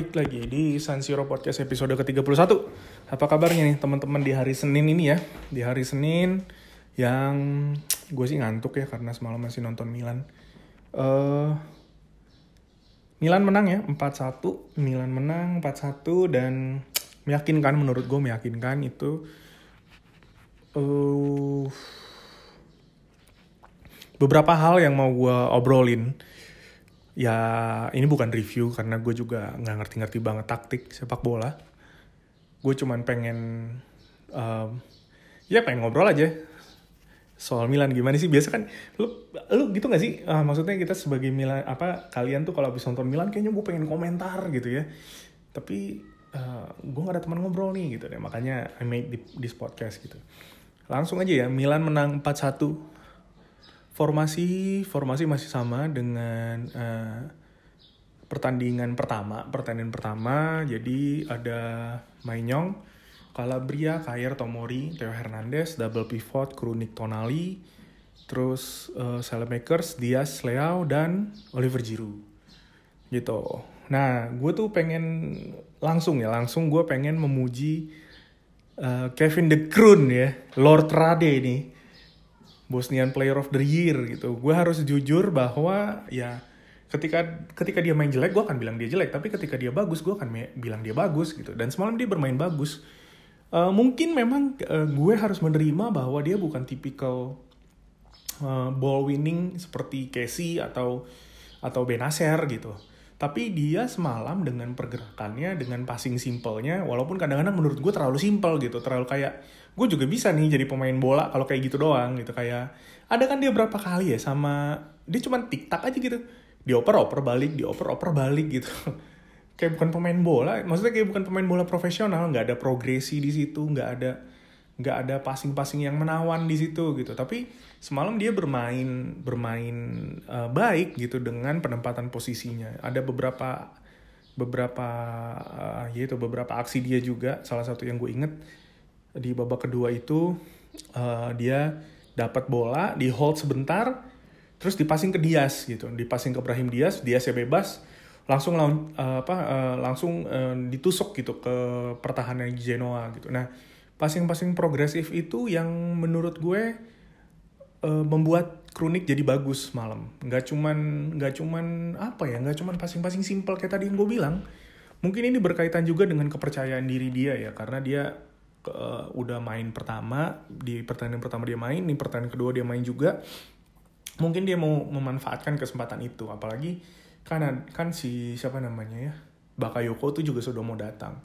Balik lagi di San Siro Podcast episode ke-31 Apa kabarnya nih teman-teman di hari Senin ini ya? Di hari Senin yang gue sih ngantuk ya karena semalam masih nonton Milan. Uh, Milan menang ya 4-1 Milan menang 4-1 dan meyakinkan menurut gue meyakinkan itu uh, beberapa hal yang mau gue obrolin ya ini bukan review karena gue juga nggak ngerti-ngerti banget taktik sepak bola. Gue cuman pengen um, ya pengen ngobrol aja soal Milan. Gimana sih? Biasa kan lu lu gitu gak sih? Uh, maksudnya kita sebagai Milan apa kalian tuh kalau habis nonton Milan kayaknya gue pengen komentar gitu ya. Tapi uh, gue gak ada teman ngobrol nih gitu deh. Makanya I made this podcast gitu. Langsung aja ya Milan menang 4-1 formasi formasi masih sama dengan uh, pertandingan pertama pertandingan pertama jadi ada Mainyong Calabria, Kair, Tomori, Theo Hernandez, double pivot, Krunik, Tonali, terus uh, Selemakers, Diaz, Leao, dan Oliver Giroud. Gitu. Nah, gue tuh pengen langsung ya, langsung gue pengen memuji uh, Kevin De Kroon ya, Lord Rade nih Bosnian Player of the Year gitu. Gue harus jujur bahwa ya ketika ketika dia main jelek gue akan bilang dia jelek, tapi ketika dia bagus gue akan bilang dia bagus gitu. Dan semalam dia bermain bagus. Uh, mungkin memang uh, gue harus menerima bahwa dia bukan tipikal uh, ball winning seperti Casey atau atau Benacer gitu. Tapi dia semalam dengan pergerakannya, dengan passing simpelnya, walaupun kadang-kadang menurut gue terlalu simpel gitu, terlalu kayak gue juga bisa nih jadi pemain bola kalau kayak gitu doang gitu. Kayak ada kan dia berapa kali ya sama dia cuma tik tak aja gitu. Dioper oper balik dioper oper balik gitu. Kayak bukan pemain bola maksudnya kayak bukan pemain bola profesional nggak ada progresi di situ nggak ada nggak ada passing-passing yang menawan di situ gitu. Tapi semalam dia bermain bermain uh, baik gitu dengan penempatan posisinya. Ada beberapa beberapa uh, yaitu beberapa aksi dia juga. Salah satu yang gue inget di babak kedua itu uh, dia dapat bola di hold sebentar terus dipassing ke Dias gitu. Dipassing ke Brahim Dias Dias ya bebas. Langsung uh, apa uh, langsung uh, ditusuk gitu ke pertahanan Genoa gitu. Nah passing-passing progresif itu yang menurut gue uh, membuat Kronik jadi bagus malam. Nggak cuman nggak cuman apa ya, nggak cuman passing-passing simple kayak tadi yang gue bilang. Mungkin ini berkaitan juga dengan kepercayaan diri dia ya, karena dia uh, udah main pertama di pertandingan pertama dia main, di pertandingan kedua dia main juga. Mungkin dia mau memanfaatkan kesempatan itu, apalagi kan kan si siapa namanya ya, Bakayoko tuh juga sudah mau datang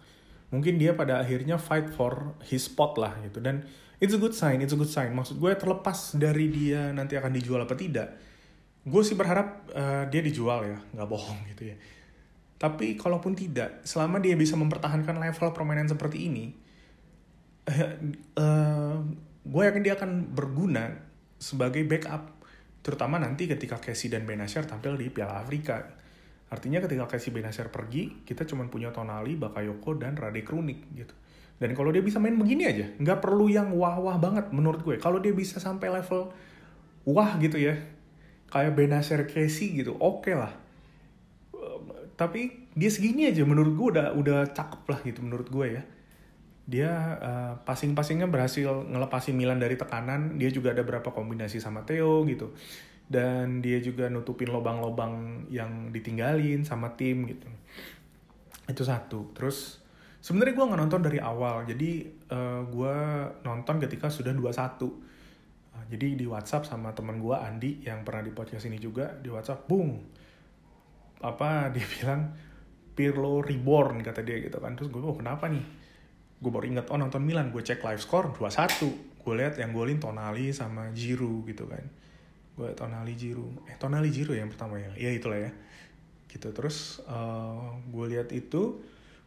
mungkin dia pada akhirnya fight for his spot lah gitu. Dan it's a good sign it's a good sign. Maksud gue terlepas dari dia nanti akan dijual apa tidak gue sih berharap uh, dia dijual ya nggak bohong gitu ya. Tapi kalaupun tidak selama dia bisa mempertahankan level permainan seperti ini uh, uh, gue yakin dia akan berguna sebagai backup terutama nanti ketika Casey dan Benacer tampil di Piala Afrika Artinya ketika Casey Benacer pergi, kita cuma punya Tonali, Bakayoko, dan Rade Krunik gitu. Dan kalau dia bisa main begini aja, nggak perlu yang wah-wah banget menurut gue. Kalau dia bisa sampai level wah gitu ya, kayak Benacer Casey gitu, oke okay lah. Tapi dia segini aja menurut gue udah udah cakep lah gitu menurut gue ya. Dia uh, passing-passingnya berhasil ngelepasin Milan dari tekanan. Dia juga ada berapa kombinasi sama Theo gitu dan dia juga nutupin lobang-lobang yang ditinggalin sama tim gitu. Itu satu. Terus sebenarnya gue nggak nonton dari awal. Jadi uh, eh, gue nonton ketika sudah 2-1 uh, jadi di WhatsApp sama teman gue Andi yang pernah di podcast ini juga di WhatsApp bung apa dia bilang Pirlo reborn kata dia gitu kan. Terus gue oh kenapa nih? Gue baru inget oh nonton Milan. Gue cek live score 2-1 gue lihat yang golin Tonali sama Giroud gitu kan gue Tonali Jiru. Eh Tonali Jiru ya yang pertama ya? Ya itulah ya. Gitu. Terus uh, gue lihat itu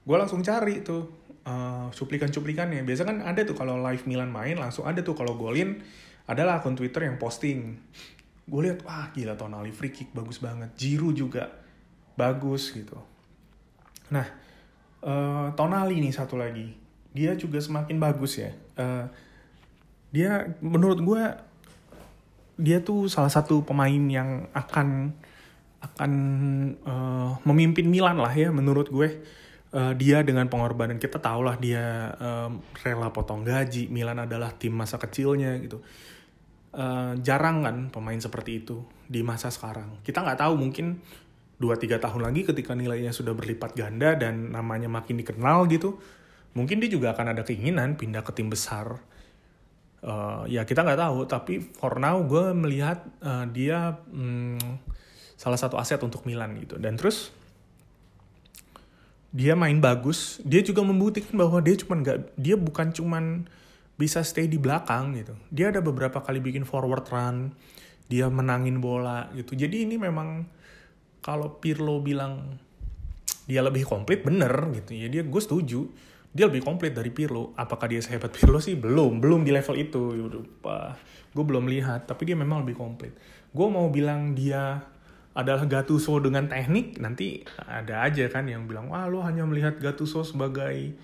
gue langsung cari tuh uh, cuplikan-cuplikannya. Biasa kan ada tuh kalau live Milan main langsung ada tuh kalau golin adalah akun Twitter yang posting. Gue lihat wah gila Tonali free kick bagus banget. Jiru juga bagus gitu. Nah uh, Tonali nih satu lagi. Dia juga semakin bagus ya. Uh, dia menurut gue dia tuh salah satu pemain yang akan akan uh, memimpin Milan lah ya menurut gue. Uh, dia dengan pengorbanan kita tahu lah dia um, rela potong gaji Milan adalah tim masa kecilnya gitu. Uh, jarang kan pemain seperti itu di masa sekarang. Kita nggak tahu mungkin 2-3 tahun lagi ketika nilainya sudah berlipat ganda dan namanya makin dikenal gitu mungkin dia juga akan ada keinginan pindah ke tim besar uh, ya kita nggak tahu tapi for now gue melihat uh, dia um, salah satu aset untuk Milan gitu. Dan terus dia main bagus. Dia juga membuktikan bahwa dia cuman nggak dia bukan cuman bisa stay di belakang gitu. Dia ada beberapa kali bikin forward run dia menangin bola gitu. Jadi ini memang kalau Pirlo bilang dia lebih komplit bener gitu. Ya dia gue setuju dia lebih komplit dari Pirlo. Apakah dia sehebat Pirlo sih? Belum. Belum di level itu. Lupa gue belum lihat tapi dia memang lebih komplit. Gue mau bilang dia adalah Gattuso dengan teknik nanti ada aja kan yang bilang wah lo hanya melihat Gattuso sebagai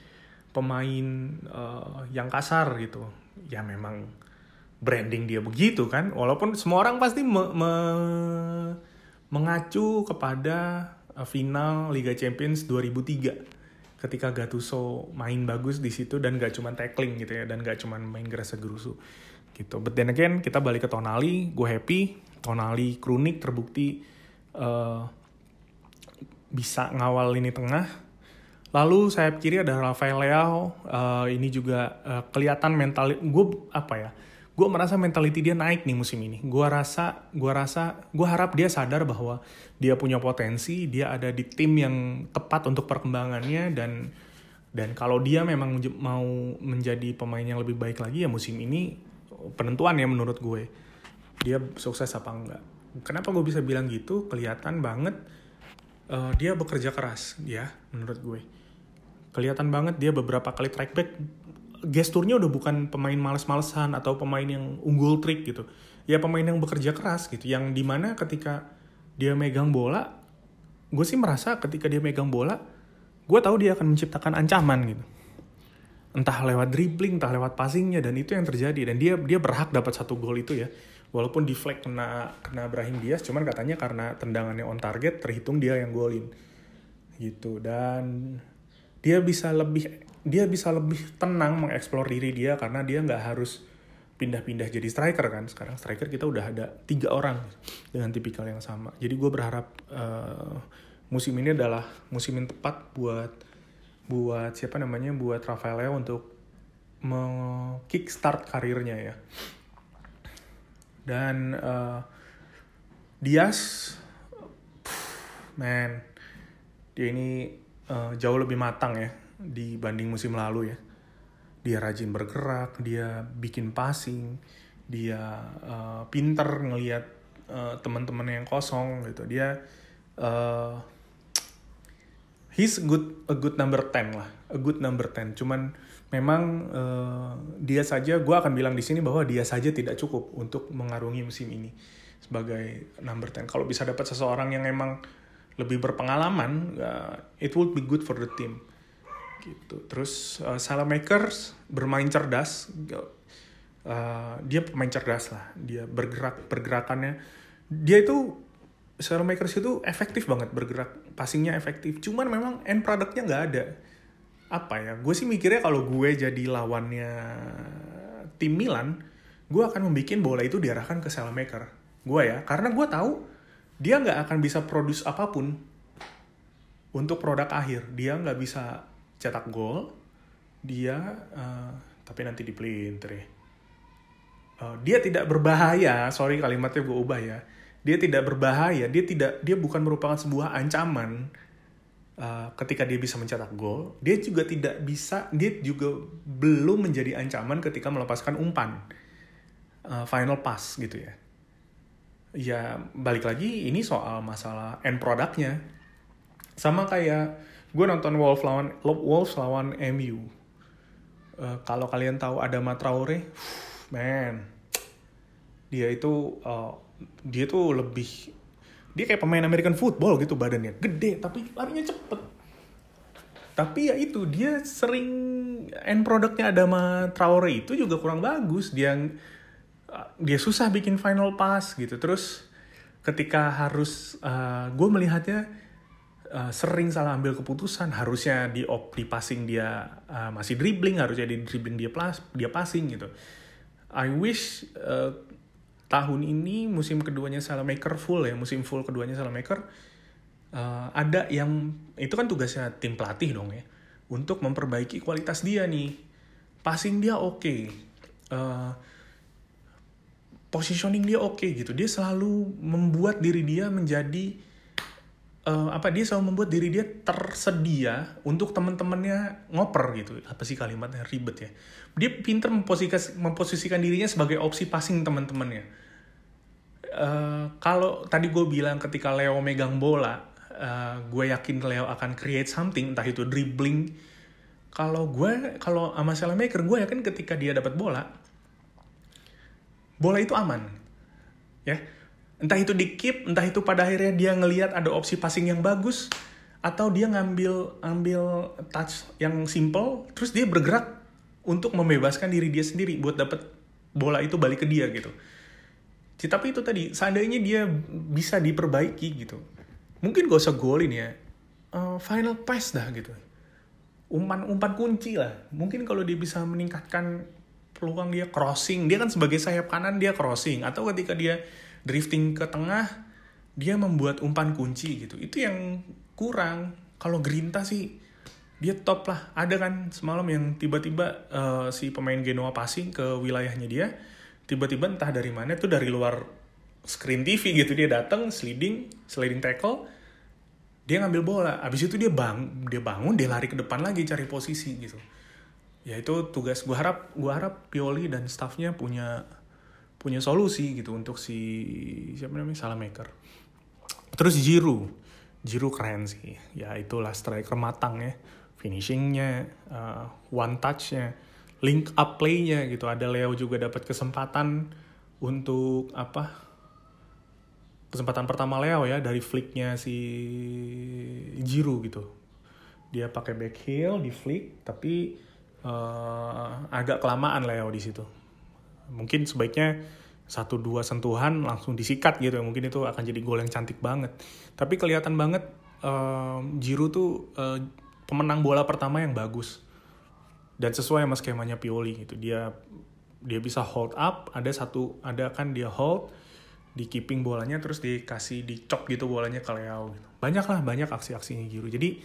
pemain uh, yang kasar gitu. Ya memang branding dia begitu kan. Walaupun semua orang pasti me me mengacu kepada uh, final Liga Champions 2003 ketika Gattuso main bagus di situ dan gak cuma tackling gitu ya dan gak cuma main gerasa gerusu gitu but then again kita balik ke Tonali gue happy Tonali Krunik terbukti uh, bisa ngawal lini tengah. Lalu sayap kiri ada Rafael Leao. Uh, ini juga uh, kelihatan mental gue apa ya? Gue merasa mentality dia naik nih musim ini. Gue rasa, gue rasa, gue harap dia sadar bahwa dia punya potensi, dia ada di tim yang tepat untuk perkembangannya dan dan kalau dia memang mau menjadi pemain yang lebih baik lagi ya musim ini penentuan ya menurut gue. Dia sukses apa enggak. Kenapa gue bisa bilang gitu? Kelihatan banget uh, dia bekerja keras ya menurut gue. Kelihatan banget dia beberapa kali track back gesturnya udah bukan pemain males-malesan atau pemain yang unggul trik gitu. Ya pemain yang bekerja keras gitu. Yang di mana ketika dia megang bola gue sih merasa ketika dia megang bola gue tahu dia akan menciptakan ancaman gitu. Entah lewat dribbling entah lewat passingnya dan itu yang terjadi. Dan dia dia berhak dapat satu gol itu ya. Walaupun di flag kena kena Brahim Diaz cuman katanya karena tendangannya on target terhitung dia yang golin. Gitu. Dan dia bisa lebih dia bisa lebih tenang mengeksplor diri dia karena dia nggak harus pindah-pindah jadi striker kan. Sekarang striker kita udah ada tiga orang dengan tipikal yang sama. Jadi gue berharap uh, musim ini adalah musim yang tepat buat buat siapa namanya buat Rafael untuk kickstart karirnya ya. Dan uh, Diaz man dia ini uh, jauh lebih matang ya dibanding musim lalu ya. Dia rajin bergerak dia bikin passing dia uh, pinter ngelihat uh, teman-teman yang kosong gitu. Dia uh, he's good a good number 10 lah a good number 10 cuman memang uh, dia saja gue akan bilang di sini bahwa dia saja tidak cukup untuk mengarungi musim ini sebagai number 10 kalau bisa dapat seseorang yang emang lebih berpengalaman uh, it would be good for the team gitu. Terus uh, Salah Makers bermain cerdas. Uh, dia pemain cerdas lah. Dia bergerak pergerakannya. Dia itu Salah Makers itu efektif banget bergerak. Passingnya efektif. Cuman memang end productnya nggak ada. Apa ya? Gue sih mikirnya kalau gue jadi lawannya tim Milan gue akan membuat bola itu diarahkan ke Salamaker gue ya. Karena gue tahu dia nggak akan bisa produce apa pun untuk produk akhir. Dia nggak bisa cetak gol dia uh, tapi nanti dipelintir ya uh, dia tidak berbahaya sorry kalimatnya gue ubah ya dia tidak berbahaya dia tidak dia bukan merupakan sebuah ancaman uh, ketika dia bisa mencetak gol, dia juga tidak bisa, dia juga belum menjadi ancaman ketika melepaskan umpan uh, final pass gitu ya. Ya balik lagi ini soal masalah end produknya. Sama kayak gue nonton Wolves lawan Wolves lawan MU. Uh, kalau kalian tahu ada Traore, man, dia itu uh, dia tuh lebih dia kayak pemain American football gitu badannya. Gede tapi larinya cepet. Tapi ya itu dia sering end produknya Adama Traore itu juga kurang bagus. Dia dia susah bikin final pass gitu. Terus ketika harus uh, gue melihatnya uh, sering salah ambil keputusan harusnya di op di passing dia uh, masih dribbling harusnya di dribbling dia plus dia passing gitu I wish uh, tahun ini musim keduanya Salamaker full ya musim full keduanya Salamaker uh, ada yang itu kan tugasnya tim pelatih dong ya untuk memperbaiki kualitas dia nih passing dia oke okay. uh, positioning dia oke okay, gitu dia selalu membuat diri dia menjadi uh, apa dia selalu membuat diri dia tersedia untuk teman-temannya ngoper gitu apa sih kalimatnya ribet ya dia pinter memposisikan, memposisikan dirinya sebagai opsi passing teman-temannya uh, kalau tadi gue bilang ketika Leo megang bola uh, gue yakin Leo akan create something entah itu dribbling kalau gue kalau sama Maker gue yakin ketika dia dapat bola bola itu aman. Ya. Entah itu di keep, entah itu pada akhirnya dia ngelihat ada opsi passing yang bagus atau dia ngambil ambil touch yang simple terus dia bergerak untuk membebaskan diri dia sendiri buat dapat bola itu balik ke dia gitu. Tapi itu tadi, seandainya dia bisa diperbaiki gitu. Mungkin gak usah golin ya. Uh, final pass dah gitu. Umpan-umpan kunci lah. Mungkin kalau dia bisa meningkatkan peluang dia crossing dia kan sebagai sayap kanan dia crossing atau ketika dia drifting ke tengah dia membuat umpan kunci gitu. Itu yang kurang. Kalau Grinta sih dia top lah. Ada kan semalam yang tiba-tiba uh, si pemain Genoa passing ke wilayahnya dia tiba-tiba entah dari mana tuh dari luar screen TV gitu. Dia datang sliding sliding tackle dia ngambil bola. Abis itu dia bang dia bangun dia lari ke depan lagi cari posisi gitu. Ya itu tugas. Gue harap gue harap Pioli dan staffnya punya punya solusi gitu untuk si siapa namanya Salamaker. Terus Jiru Jiru keren sih. Ya itulah striker matang ya. Finishingnya uh, one touchnya link up playnya gitu. Ada Leo juga dapat kesempatan untuk apa? Kesempatan pertama Leo ya dari flicknya si Jiru gitu. Dia pakai back heel di flick tapi uh, agak kelamaan Leo di situ. Mungkin sebaiknya satu dua sentuhan langsung disikat gitu mungkin itu akan jadi gol yang cantik banget. Tapi kelihatan banget uh, Giroud tuh uh, pemenang bola pertama yang bagus. Dan sesuai sama skemanya Pioli gitu. Dia dia bisa hold up ada satu ada kan dia hold di keeping bolanya terus dikasih dicop gitu bolanya ke Leo gitu. banyak lah banyak aksi-aksinya Giroud. Jadi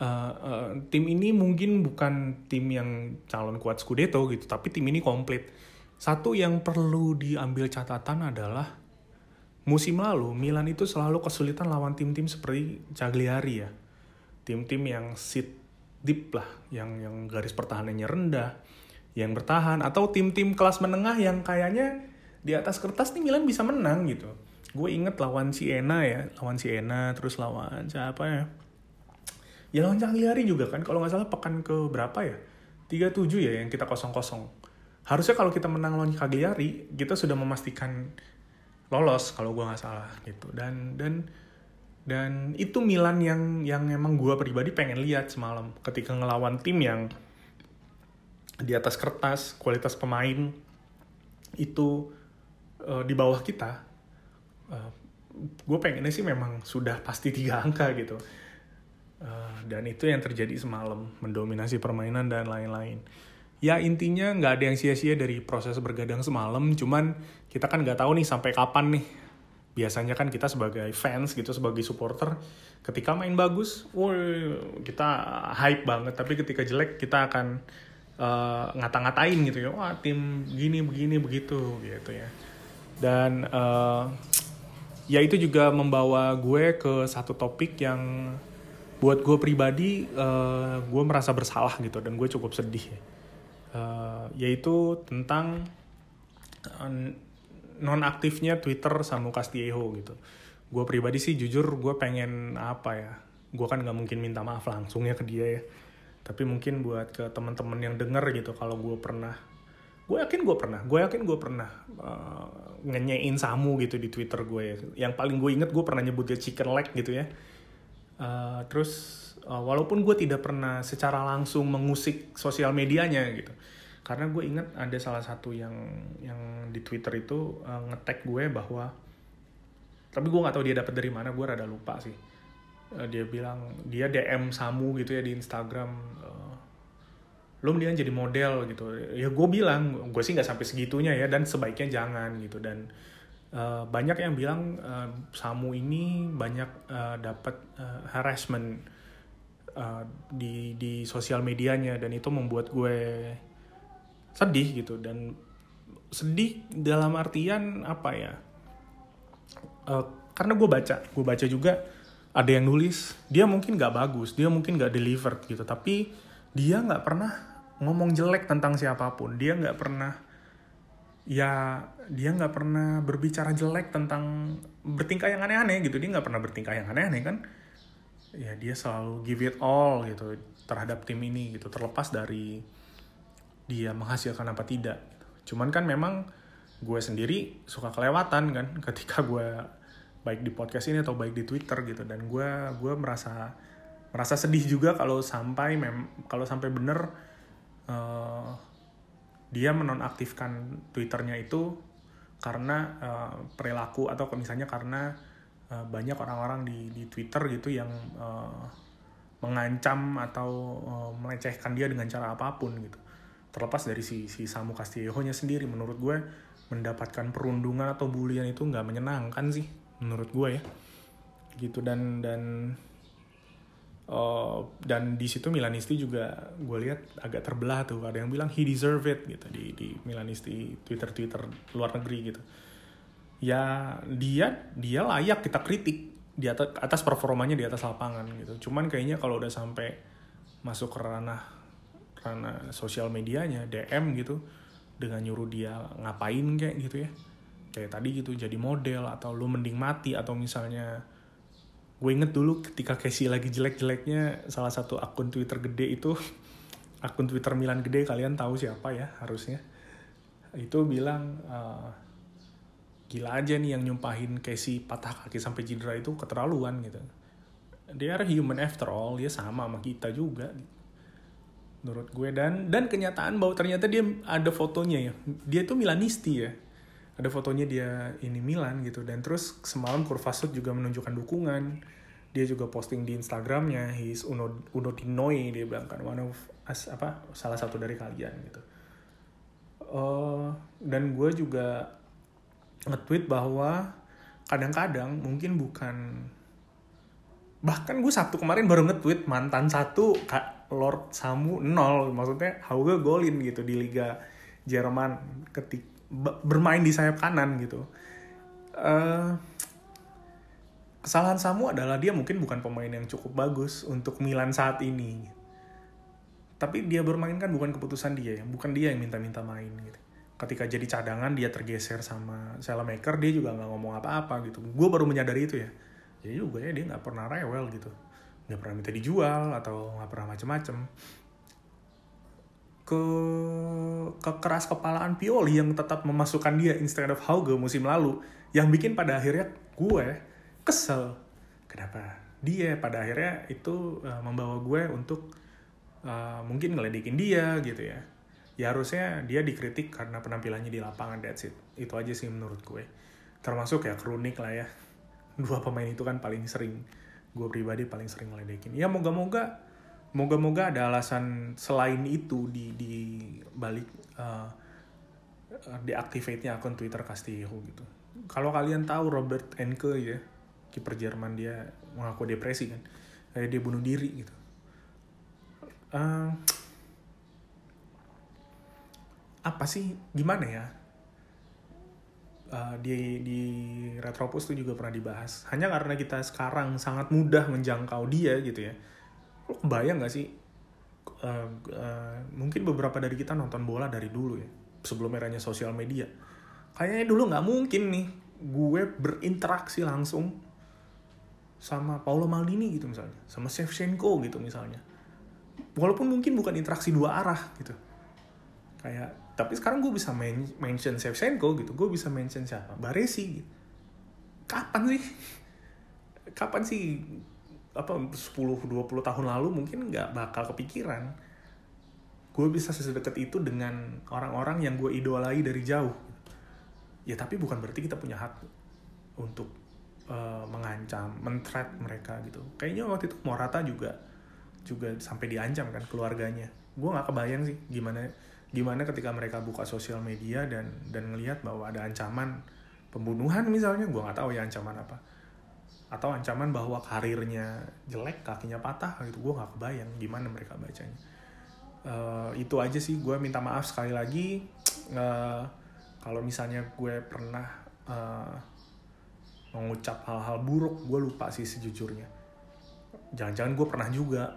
uh, uh, tim ini mungkin bukan tim yang calon kuat Scudetto gitu, tapi tim ini komplit. Satu yang perlu diambil catatan adalah musim lalu Milan itu selalu kesulitan lawan tim-tim seperti Cagliari ya. Tim-tim yang sit deep lah, yang yang garis pertahanannya rendah, yang bertahan atau tim-tim kelas menengah yang kayaknya di atas kertas nih Milan bisa menang gitu. Gue inget lawan Siena ya, lawan Siena terus lawan siapa ya? Ya lawan Cagliari juga kan, kalau nggak salah pekan ke berapa ya? 37 ya yang kita kosong-kosong. Harusnya kalau kita menang lawan Cagliari, kita sudah memastikan lolos kalau gue nggak salah gitu. Dan dan dan itu Milan yang yang emang gue pribadi pengen lihat semalam ketika ngelawan tim yang di atas kertas kualitas pemain itu uh, di bawah kita uh, gue pengennya sih memang sudah pasti tiga angka gitu Uh, dan itu yang terjadi semalam, mendominasi permainan dan lain-lain. Ya intinya nggak ada yang sia-sia dari proses bergadang semalam, cuman kita kan nggak tahu nih sampai kapan nih. Biasanya kan kita sebagai fans gitu, sebagai supporter, ketika main bagus, woi kita hype banget. Tapi ketika jelek kita akan uh, ngata-ngatain gitu ya, wah tim gini begini begitu gitu ya. Dan uh, ya itu juga membawa gue ke satu topik yang buat gue pribadi uh, gue merasa bersalah gitu dan gue cukup sedih ya. Uh, yaitu tentang uh, eh, non aktifnya Twitter Samu Castillejo gitu. Gue pribadi sih jujur gue pengen apa ya? Gue kan nggak mungkin minta maaf langsung ya ke dia ya. Tapi mungkin buat ke teman-teman yang denger gitu kalau gue pernah gue yakin gue pernah gue yakin gue pernah uh, ngenyein Samu gitu di Twitter gue ya. yang paling gue inget gue pernah nyebut dia chicken leg gitu ya Uh, terus uh, walaupun gue tidak pernah secara langsung mengusik sosial medianya gitu karena gue ingat ada salah satu yang yang di Twitter itu uh, ngetek gue bahwa tapi gue nggak tahu dia dapat dari mana gue rada lupa sih. Uh, dia bilang dia DM Samu gitu ya di Instagram uh, lo mendingan jadi model gitu. Ya gue bilang gue sih nggak sampai segitunya ya dan sebaiknya jangan gitu. Dan uh, banyak yang bilang uh, Samu ini banyak uh, dapat uh, harassment uh, di di sosial medianya dan itu membuat gue sedih gitu dan sedih dalam artian apa ya? Uh, karena gue baca gue baca juga ada yang nulis dia mungkin gak bagus dia mungkin gak delivered gitu tapi dia nggak pernah ngomong jelek tentang siapa pun dia nggak pernah ya dia nggak pernah berbicara jelek tentang bertingkah yang aneh-aneh gitu. Dia nggak pernah bertingkah yang aneh-aneh kan. Ya dia selalu give it all gitu terhadap tim ini gitu. Terlepas dari dia menghasilkan apa tidak. Cuman kan memang gue sendiri suka kelewatan kan ketika gue baik di podcast ini atau baik di Twitter gitu. Dan gue gue merasa merasa sedih juga kalau sampai mem kalau sampai bener uh, dia menonaktifkan twitternya itu karena uh, perilaku atau misalnya karena uh, banyak orang-orang di di Twitter gitu yang uh, mengancam atau uh, melecehkan dia dengan cara apa pun gitu. Terlepas dari si si Samu Castillo-nya sendiri, menurut gue mendapatkan perundungan atau bulian itu nggak menyenangkan sih, menurut gue ya. Gitu dan dan Uh, dan di situ Milanisti juga gue lihat agak terbelah tuh. Ada yang bilang he deserve it gitu di di Milanisti Twitter Twitter luar negeri gitu. Ya dia dia layak kita kritik di atas atas performanya di atas lapangan gitu. Cuman kayaknya kalau udah sampai masuk ke ranah ranah sosial medianya DM gitu dengan nyuruh dia ngapain kayak gitu ya? Kayak tadi gitu jadi model atau lu mending mati atau misalnya gue inget dulu ketika Casey lagi jelek-jeleknya salah satu akun Twitter gede itu akun Twitter Milan gede kalian tahu siapa ya harusnya. Itu bilang uh, gila aja nih yang nyumpahin Casey patah kaki sampai cedera itu keterlaluan gitu. Dia are human after all dia sama sama kita juga menurut gue. Dan dan kenyataan bahwa ternyata dia ada fotonya ya. Dia tuh Milanisti ya ada fotonya dia ini Milan gitu. Dan terus semalam Kurvasut juga menunjukkan dukungan. Dia juga posting di Instagramnya he's uno uno dinoi dia bilang kan one of as apa salah satu dari kalian gitu. Uh, dan gue juga nge-tweet bahwa kadang-kadang mungkin bukan bahkan gue Sabtu kemarin baru nge-tweet mantan satu Kak Lord Samu nol maksudnya Hauge golin gitu di Liga Jerman ketik bermain di sayap kanan gitu. Uh, kesalahan Samu adalah dia mungkin bukan pemain yang cukup bagus untuk Milan saat ini. Tapi dia bermain kan bukan keputusan dia ya, bukan dia yang minta-minta main gitu. Ketika jadi cadangan dia tergeser sama Selamaker, dia juga nggak ngomong apa-apa gitu. Gue baru menyadari itu ya. Jadi juga ya dia nggak pernah rewel gitu. Nggak pernah minta dijual atau nggak pernah macem-macem ke kekeras kepalaan Pioli yang tetap memasukkan dia instead of Hauge musim lalu yang bikin pada akhirnya gue kesel. Kenapa? Dia pada akhirnya itu uh, membawa gue untuk uh, mungkin ngeledekin dia gitu ya. Ya harusnya dia dikritik karena penampilannya di lapangan that's it. Itu aja sih menurut gue. Termasuk ya kronik lah ya. Dua pemain itu kan paling sering gue pribadi paling sering ngeledekin. Ya moga-moga moga-moga ada alasan selain itu di di balik uh, deactivate-nya akun Twitter Castillo gitu. Kalau kalian tahu Robert Enke ya, kiper Jerman dia mengaku depresi kan, kayak dia bunuh diri gitu. Uh, apa sih gimana ya? Uh, di di Retropus itu juga pernah dibahas. Hanya karena kita sekarang sangat mudah menjangkau dia gitu ya lo kebayang gak sih? Uh, uh, mungkin beberapa dari kita nonton bola dari dulu ya sebelum eranya sosial media. Kayaknya dulu nggak mungkin nih gue berinteraksi langsung sama Paulo Maldini gitu misalnya sama Shevchenko gitu misalnya. Walaupun mungkin bukan interaksi dua arah gitu. Kayak tapi sekarang gue bisa men mention Shevchenko gitu gue bisa mention siapa? Baresi gitu. kapan sih? Kapan sih apa 10-20 tahun lalu mungkin nggak bakal kepikiran gue bisa sedekat itu dengan orang-orang yang gue idolai dari jauh ya tapi bukan berarti kita punya hak untuk uh, mengancam, mentret mereka gitu. Kayaknya waktu itu Morata juga juga sampai diancam kan keluarganya. Gue nggak kebayang sih gimana gimana ketika mereka buka sosial media dan dan ngelihat bahwa ada ancaman pembunuhan misalnya, gue nggak tahu ya ancaman apa atau ancaman bahwa karirnya jelek kakinya patah gitu. Gue nggak kebayang gimana mereka bacanya. Uh, itu aja sih. Gue minta maaf sekali lagi. Uh, kalau misalnya gue pernah uh, mengucap hal-hal buruk gue lupa sih sejujurnya. Jangan-jangan gue pernah juga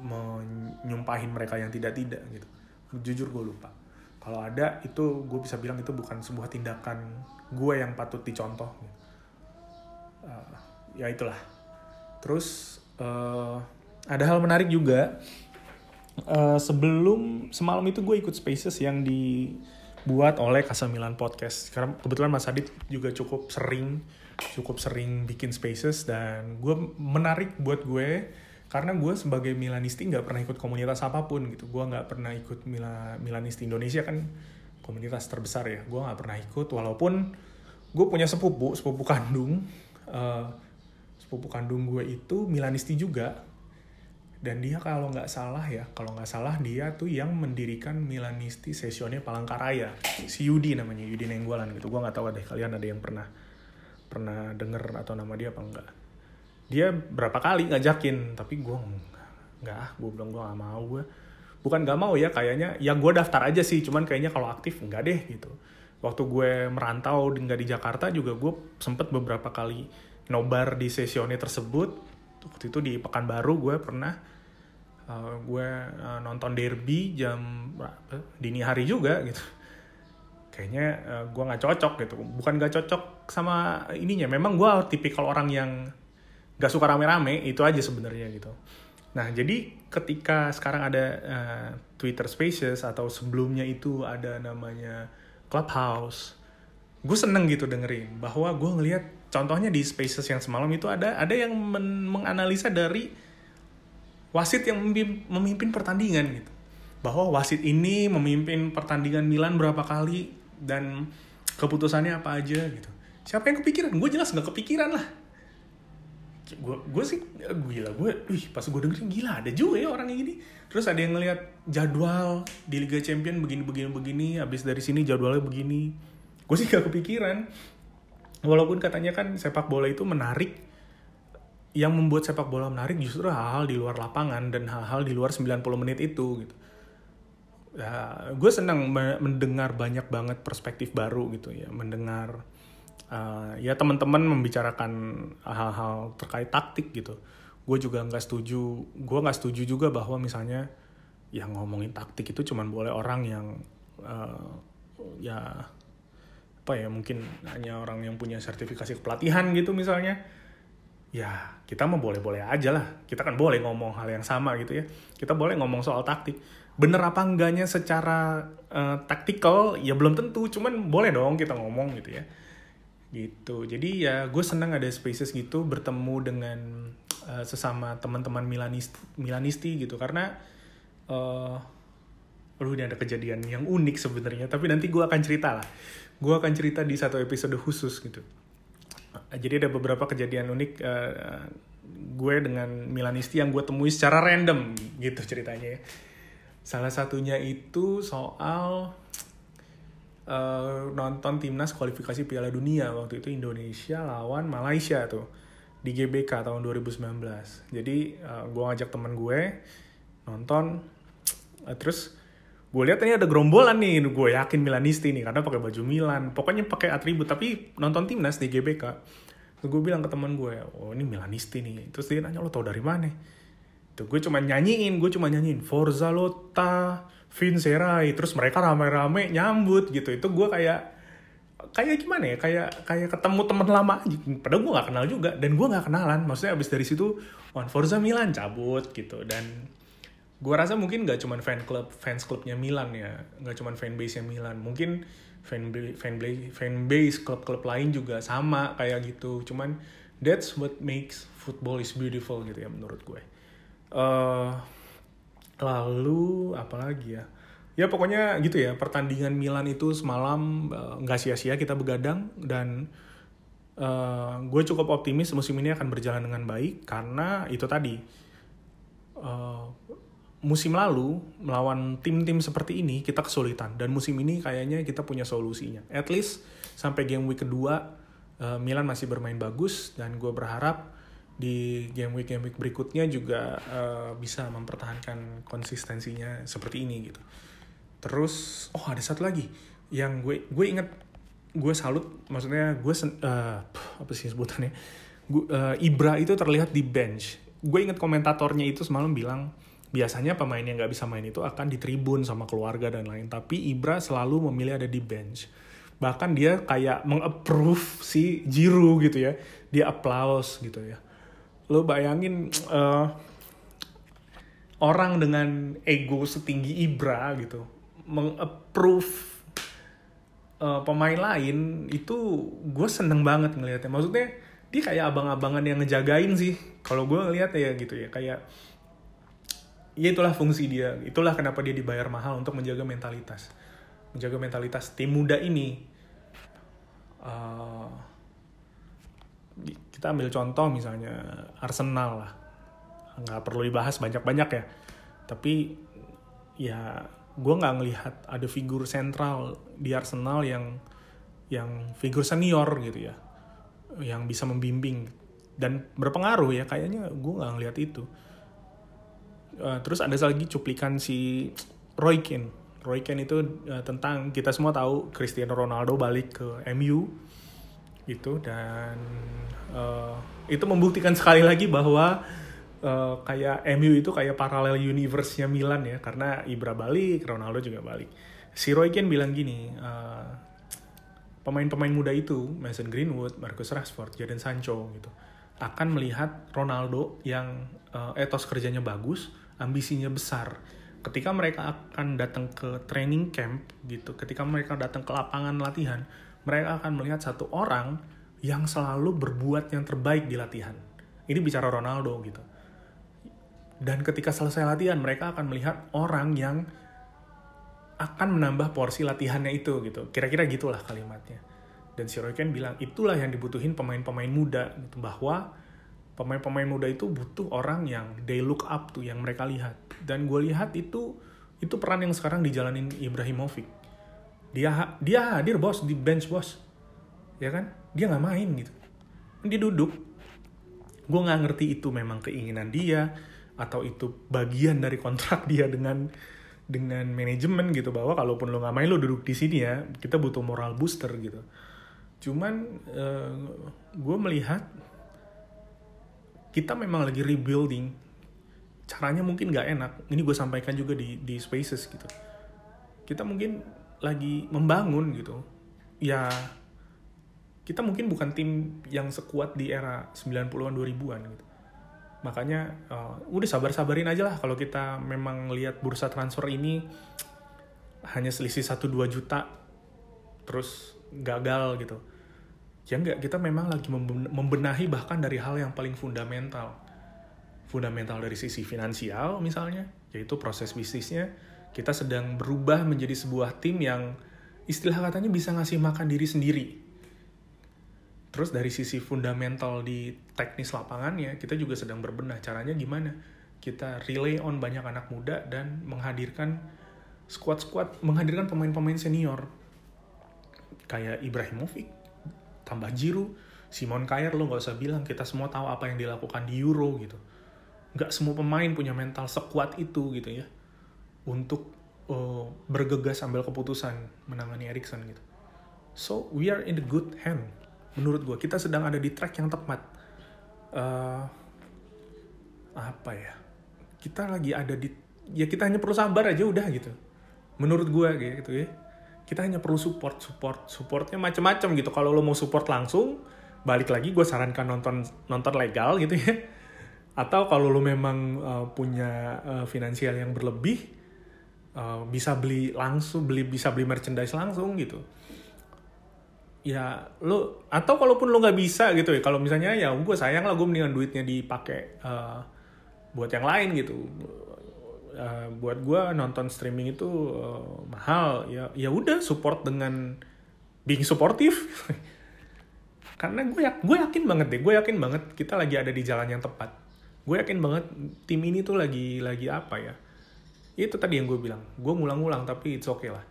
menyumpahin mereka yang tidak-tidak gitu. Jujur gue lupa. Kalau ada itu gue bisa bilang itu bukan sebuah tindakan gue yang patut dicontoh gitu uh, ya itulah. Terus uh, ada hal menarik juga. Uh, sebelum semalam itu gue ikut spaces yang dibuat oleh Casa Milan Podcast. Karena kebetulan Mas Adit juga cukup sering cukup sering bikin spaces dan gue menarik buat gue karena gue sebagai Milanisti nggak pernah ikut komunitas apa pun gitu. Gue nggak pernah ikut Mila, Milanisti Indonesia kan komunitas terbesar ya. Gue nggak pernah ikut walaupun gue punya sepupu sepupu kandung uh, sepupu kandung gue itu Milanisti juga. Dan dia kalau nggak salah ya kalau nggak salah dia tuh yang mendirikan Milanisti Sesione Palangkaraya. Si Yudi namanya Yudi Nenggolan gitu. Gue nggak tahu deh kalian ada yang pernah pernah denger atau nama dia apa enggak dia berapa kali ngajakin tapi gue nggak ah. Gue bilang gue nggak mau gue bukan nggak mau ya kayaknya. Ya gue daftar aja sih cuman kayaknya kalau aktif nggak deh gitu waktu gue merantau nggak di Jakarta juga gue sempet beberapa kali nobar di sesionnya tersebut. Waktu itu di Pekanbaru gue pernah uh, gue uh, nonton derby jam berapa? Dini hari juga gitu. Kayaknya uh, gue nggak cocok gitu. Bukan nggak cocok sama ininya. Memang gue tipikal orang yang nggak suka rame-rame itu aja sebenarnya gitu. Nah jadi ketika sekarang ada uh, Twitter Spaces atau sebelumnya itu ada namanya Clubhouse. Gue seneng gitu dengerin bahwa gue ngelihat contohnya di Spaces yang semalam itu ada ada yang men menganalisa dari wasit yang memimpin pertandingan gitu. Bahwa wasit ini memimpin pertandingan Milan berapa kali dan keputusannya apa aja gitu. Siapa yang kepikiran? Gue jelas nggak kepikiran lah gue gue sih gila gue wih pas gue dengerin gila ada juga ya orang yang gini. Terus ada yang ngelihat jadwal di Liga Champion begini begini begini habis dari sini jadwalnya begini. Gue sih gak kepikiran. Walaupun katanya kan sepak bola itu menarik yang membuat sepak bola menarik justru hal-hal di luar lapangan dan hal-hal di luar 90 menit itu gitu. Ya gue senang mendengar banyak banget perspektif baru gitu ya mendengar uh, ya teman-teman membicarakan hal-hal terkait taktik gitu. Gue juga nggak setuju gue nggak setuju juga bahwa misalnya yang ngomongin taktik itu cuman boleh orang yang uh, ya apa ya mungkin hanya orang yang punya sertifikasi kepelatihan gitu misalnya. Ya kita mau boleh-boleh aja lah. Kita kan boleh ngomong hal yang sama gitu ya. Kita boleh ngomong soal taktik. Bener apa enggaknya secara uh, taktikal ya belum tentu. Cuman boleh dong kita ngomong gitu ya gitu. Jadi ya gue senang ada spaces gitu bertemu dengan uh, sesama teman-teman Milanisti Milanisti gitu. Karena uh, Aduh ini ada kejadian yang unik sebenarnya tapi nanti gue akan cerita lah. Gue akan cerita di satu episode khusus gitu. Jadi ada beberapa kejadian unik uh, gue dengan Milanisti yang gue temui secara random gitu ceritanya ya. Salah satunya itu soal uh, nonton timnas kualifikasi Piala Dunia waktu itu Indonesia lawan Malaysia tuh di GBK tahun 2019. Jadi uh, gue ngajak temen gue nonton, uh, terus gue lihat ini ada gerombolan nih, gue yakin Milanisti nih karena pakai baju Milan, pokoknya pakai atribut tapi nonton timnas di GBK. Terus gue bilang ke temen gue, oh ini Milanisti nih. Terus dia nanya lo tau dari mana? Tuh gue cuma nyanyiin, gue cuma nyanyiin Forza Lotta, Vincerai terus mereka rame-rame nyambut gitu. Itu gue kayak kayak gimana ya? Kayak kayak ketemu teman lama aja. Padahal gue nggak kenal juga dan gue nggak kenalan. Maksudnya abis dari situ One Forza Milan cabut gitu. Dan gue rasa mungkin nggak cuman fan club fans clubnya Milan ya. Nggak cuman fan base nya Milan. Mungkin fan fan base fan base klub-klub lain juga sama kayak gitu. Cuman that's what makes football is beautiful gitu ya menurut gue. Uh, lalu apalagi ya ya pokoknya gitu ya pertandingan Milan itu semalam eh, nggak uh, sia-sia kita begadang dan uh, gue cukup optimis musim ini akan berjalan dengan baik karena itu tadi uh, musim lalu melawan tim-tim seperti ini kita kesulitan dan musim ini kayaknya kita punya solusinya. At least sampai game week kedua uh, Milan masih bermain bagus dan gue berharap di game week game week berikutnya juga uh, bisa mempertahankan konsistensinya seperti ini gitu. Terus oh ada satu lagi yang gue gue inget gue salut maksudnya gue uh, apa sih sebutannya? Gue, uh, Ibra itu terlihat di bench. Gue inget komentatornya itu semalam bilang biasanya pemain yang nggak bisa main itu akan di tribun sama keluarga dan lain tapi Ibra selalu memilih ada di bench. Bahkan dia kayak mengapprove si Jiru gitu ya. Dia applause gitu ya lo bayangin uh, orang dengan ego setinggi Ibra gitu mengapprove uh, pemain lain itu gue seneng banget ngelihatnya maksudnya dia kayak abang-abangan yang ngejagain sih. Kalau gue ngeliat ya gitu ya kayak ya itulah fungsi dia. Itulah kenapa dia dibayar mahal untuk menjaga mentalitas. Menjaga mentalitas tim muda ini. Uh, kita ambil contoh misalnya Arsenal lah. Nggak perlu dibahas banyak-banyak ya. Tapi ya gue nggak ngelihat ada figur sentral di Arsenal yang yang figur senior gitu ya. Yang bisa membimbing. Dan berpengaruh ya kayaknya gue nggak ngelihat itu. Uh, terus ada lagi cuplikan si Roy Keane. Roy Keane itu uh, tentang kita semua tahu Cristiano Ronaldo balik ke MU itu dan uh, itu membuktikan sekali lagi bahwa uh, kayak MU itu kayak paralel universe-nya Milan ya karena Ibra balik, Ronaldo juga balik. Si Roy Keane bilang gini, uh, pemain-pemain muda itu Mason Greenwood, Marcus Rashford, Jadon Sancho gitu akan melihat Ronaldo yang uh, etos kerjanya bagus, ambisinya besar. Ketika mereka akan datang ke training camp gitu, ketika mereka datang ke lapangan latihan, mereka akan melihat satu orang yang selalu berbuat yang terbaik di latihan. Ini bicara Ronaldo gitu dan ketika selesai latihan, mereka akan melihat orang yang akan menambah porsi latihannya itu gitu. Kira-kira gitulah kalimatnya. Dan si Roy Ken bilang, itulah yang dibutuhin pemain-pemain muda. Gitu. Bahwa pemain-pemain muda itu butuh orang yang they look up tuh, yang mereka lihat. Dan gue lihat itu itu peran yang sekarang dijalanin Ibrahimovic. Dia dia hadir bos di bench bos, ya kan? Dia nggak main gitu. Dia duduk. Gue nggak ngerti itu memang keinginan dia, atau itu bagian dari kontrak dia dengan dengan manajemen gitu. Bahwa kalaupun lo nggak main lo duduk di sini ya. Kita butuh moral booster gitu. Cuman uh, eh, gue melihat kita memang lagi rebuilding. Caranya mungkin nggak enak. Ini gue sampaikan juga di di spaces gitu. Kita mungkin lagi membangun gitu ya kita mungkin bukan tim yang sekuat di era 90-an 2000-an gitu. Makanya uh, udah sabar-sabarin aja lah kalau kita memang lihat bursa transfer ini hanya selisih 1-2 juta terus gagal gitu. Ya enggak kita memang lagi membenahi bahkan dari hal yang paling fundamental. Fundamental dari sisi finansial misalnya yaitu proses bisnisnya kita sedang berubah menjadi sebuah tim yang istilah katanya bisa ngasih makan diri sendiri Terus dari sisi fundamental di teknis lapangannya, kita juga sedang berbenah. Caranya gimana? Kita relay on banyak anak muda dan menghadirkan squad-squad, menghadirkan pemain-pemain senior. Kayak Ibrahimovic, tambah Jiru, Simon Kjaer lo gak usah bilang, kita semua tahu apa yang dilakukan di Euro gitu. Gak semua pemain punya mental sekuat itu gitu ya. Untuk uh, bergegas ambil keputusan menangani Erikson gitu. So, we are in the good hand menurut gue kita sedang ada di track yang tepat. Uh, apa ya? Kita lagi ada di ya kita hanya perlu sabar aja udah gitu. Menurut gue gitu ya. Kita hanya perlu support support supportnya macam-macam gitu. Kalau lo mau support langsung balik lagi gue sarankan nonton nonton legal gitu ya. Atau kalau lo memang uh, punya uh, finansial yang berlebih uh, bisa beli langsung beli bisa beli merchandise langsung gitu. Ya lo atau kalaupun lo nggak bisa gitu ya kalau misalnya ya gue sayang lah gue mendingan duitnya dipakai uh, buat yang lain gitu. Uh, buat gue nonton streaming itu uh, mahal. Ya ya udah support dengan being supportive. Karena gue gue yakin banget deh gue yakin banget kita lagi ada di jalan yang tepat. Gue yakin banget tim ini tuh lagi lagi apa ya itu tadi yang gue bilang. Gue ngulang-ngulang tapi it's okay lah.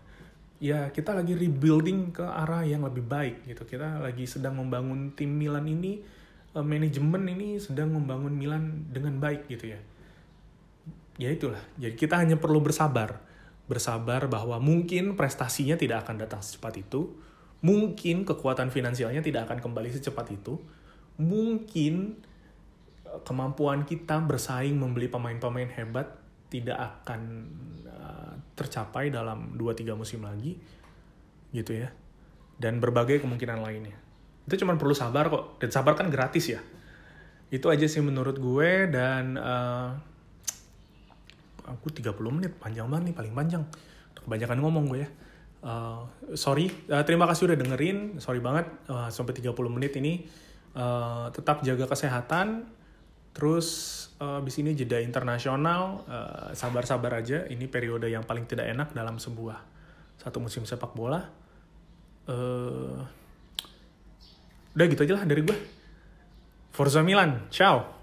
Ya kita lagi rebuilding ke arah yang lebih baik gitu. Kita lagi sedang membangun tim Milan ini uh, manajemen ini sedang membangun Milan dengan baik gitu ya. Ya itulah. Jadi kita hanya perlu bersabar. Bersabar bahwa mungkin prestasinya tidak akan datang secepat itu. Mungkin kekuatan finansialnya tidak akan kembali secepat itu. Mungkin eh, kemampuan kita bersaing membeli pemain-pemain hebat tidak akan uh, tercapai dalam 2-3 musim lagi gitu ya. Dan berbagai kemungkinan lainnya. Itu cuma perlu sabar kok. Dan sabar kan gratis ya. Itu aja sih menurut gue dan uh, aku 30 menit. Panjang banget nih paling panjang. Kebanyakan ngomong gue ya. Uh, sorry. Uh, terima kasih udah dengerin. Sorry banget uh, sampai 30 menit ini. Uh, tetap jaga kesehatan. Terus abis ini jeda internasional uh, sabar-sabar aja. Ini periode yang paling tidak enak dalam sebuah satu musim sepak bola. Uh, udah gitu aja lah dari gue Forza Milan ciao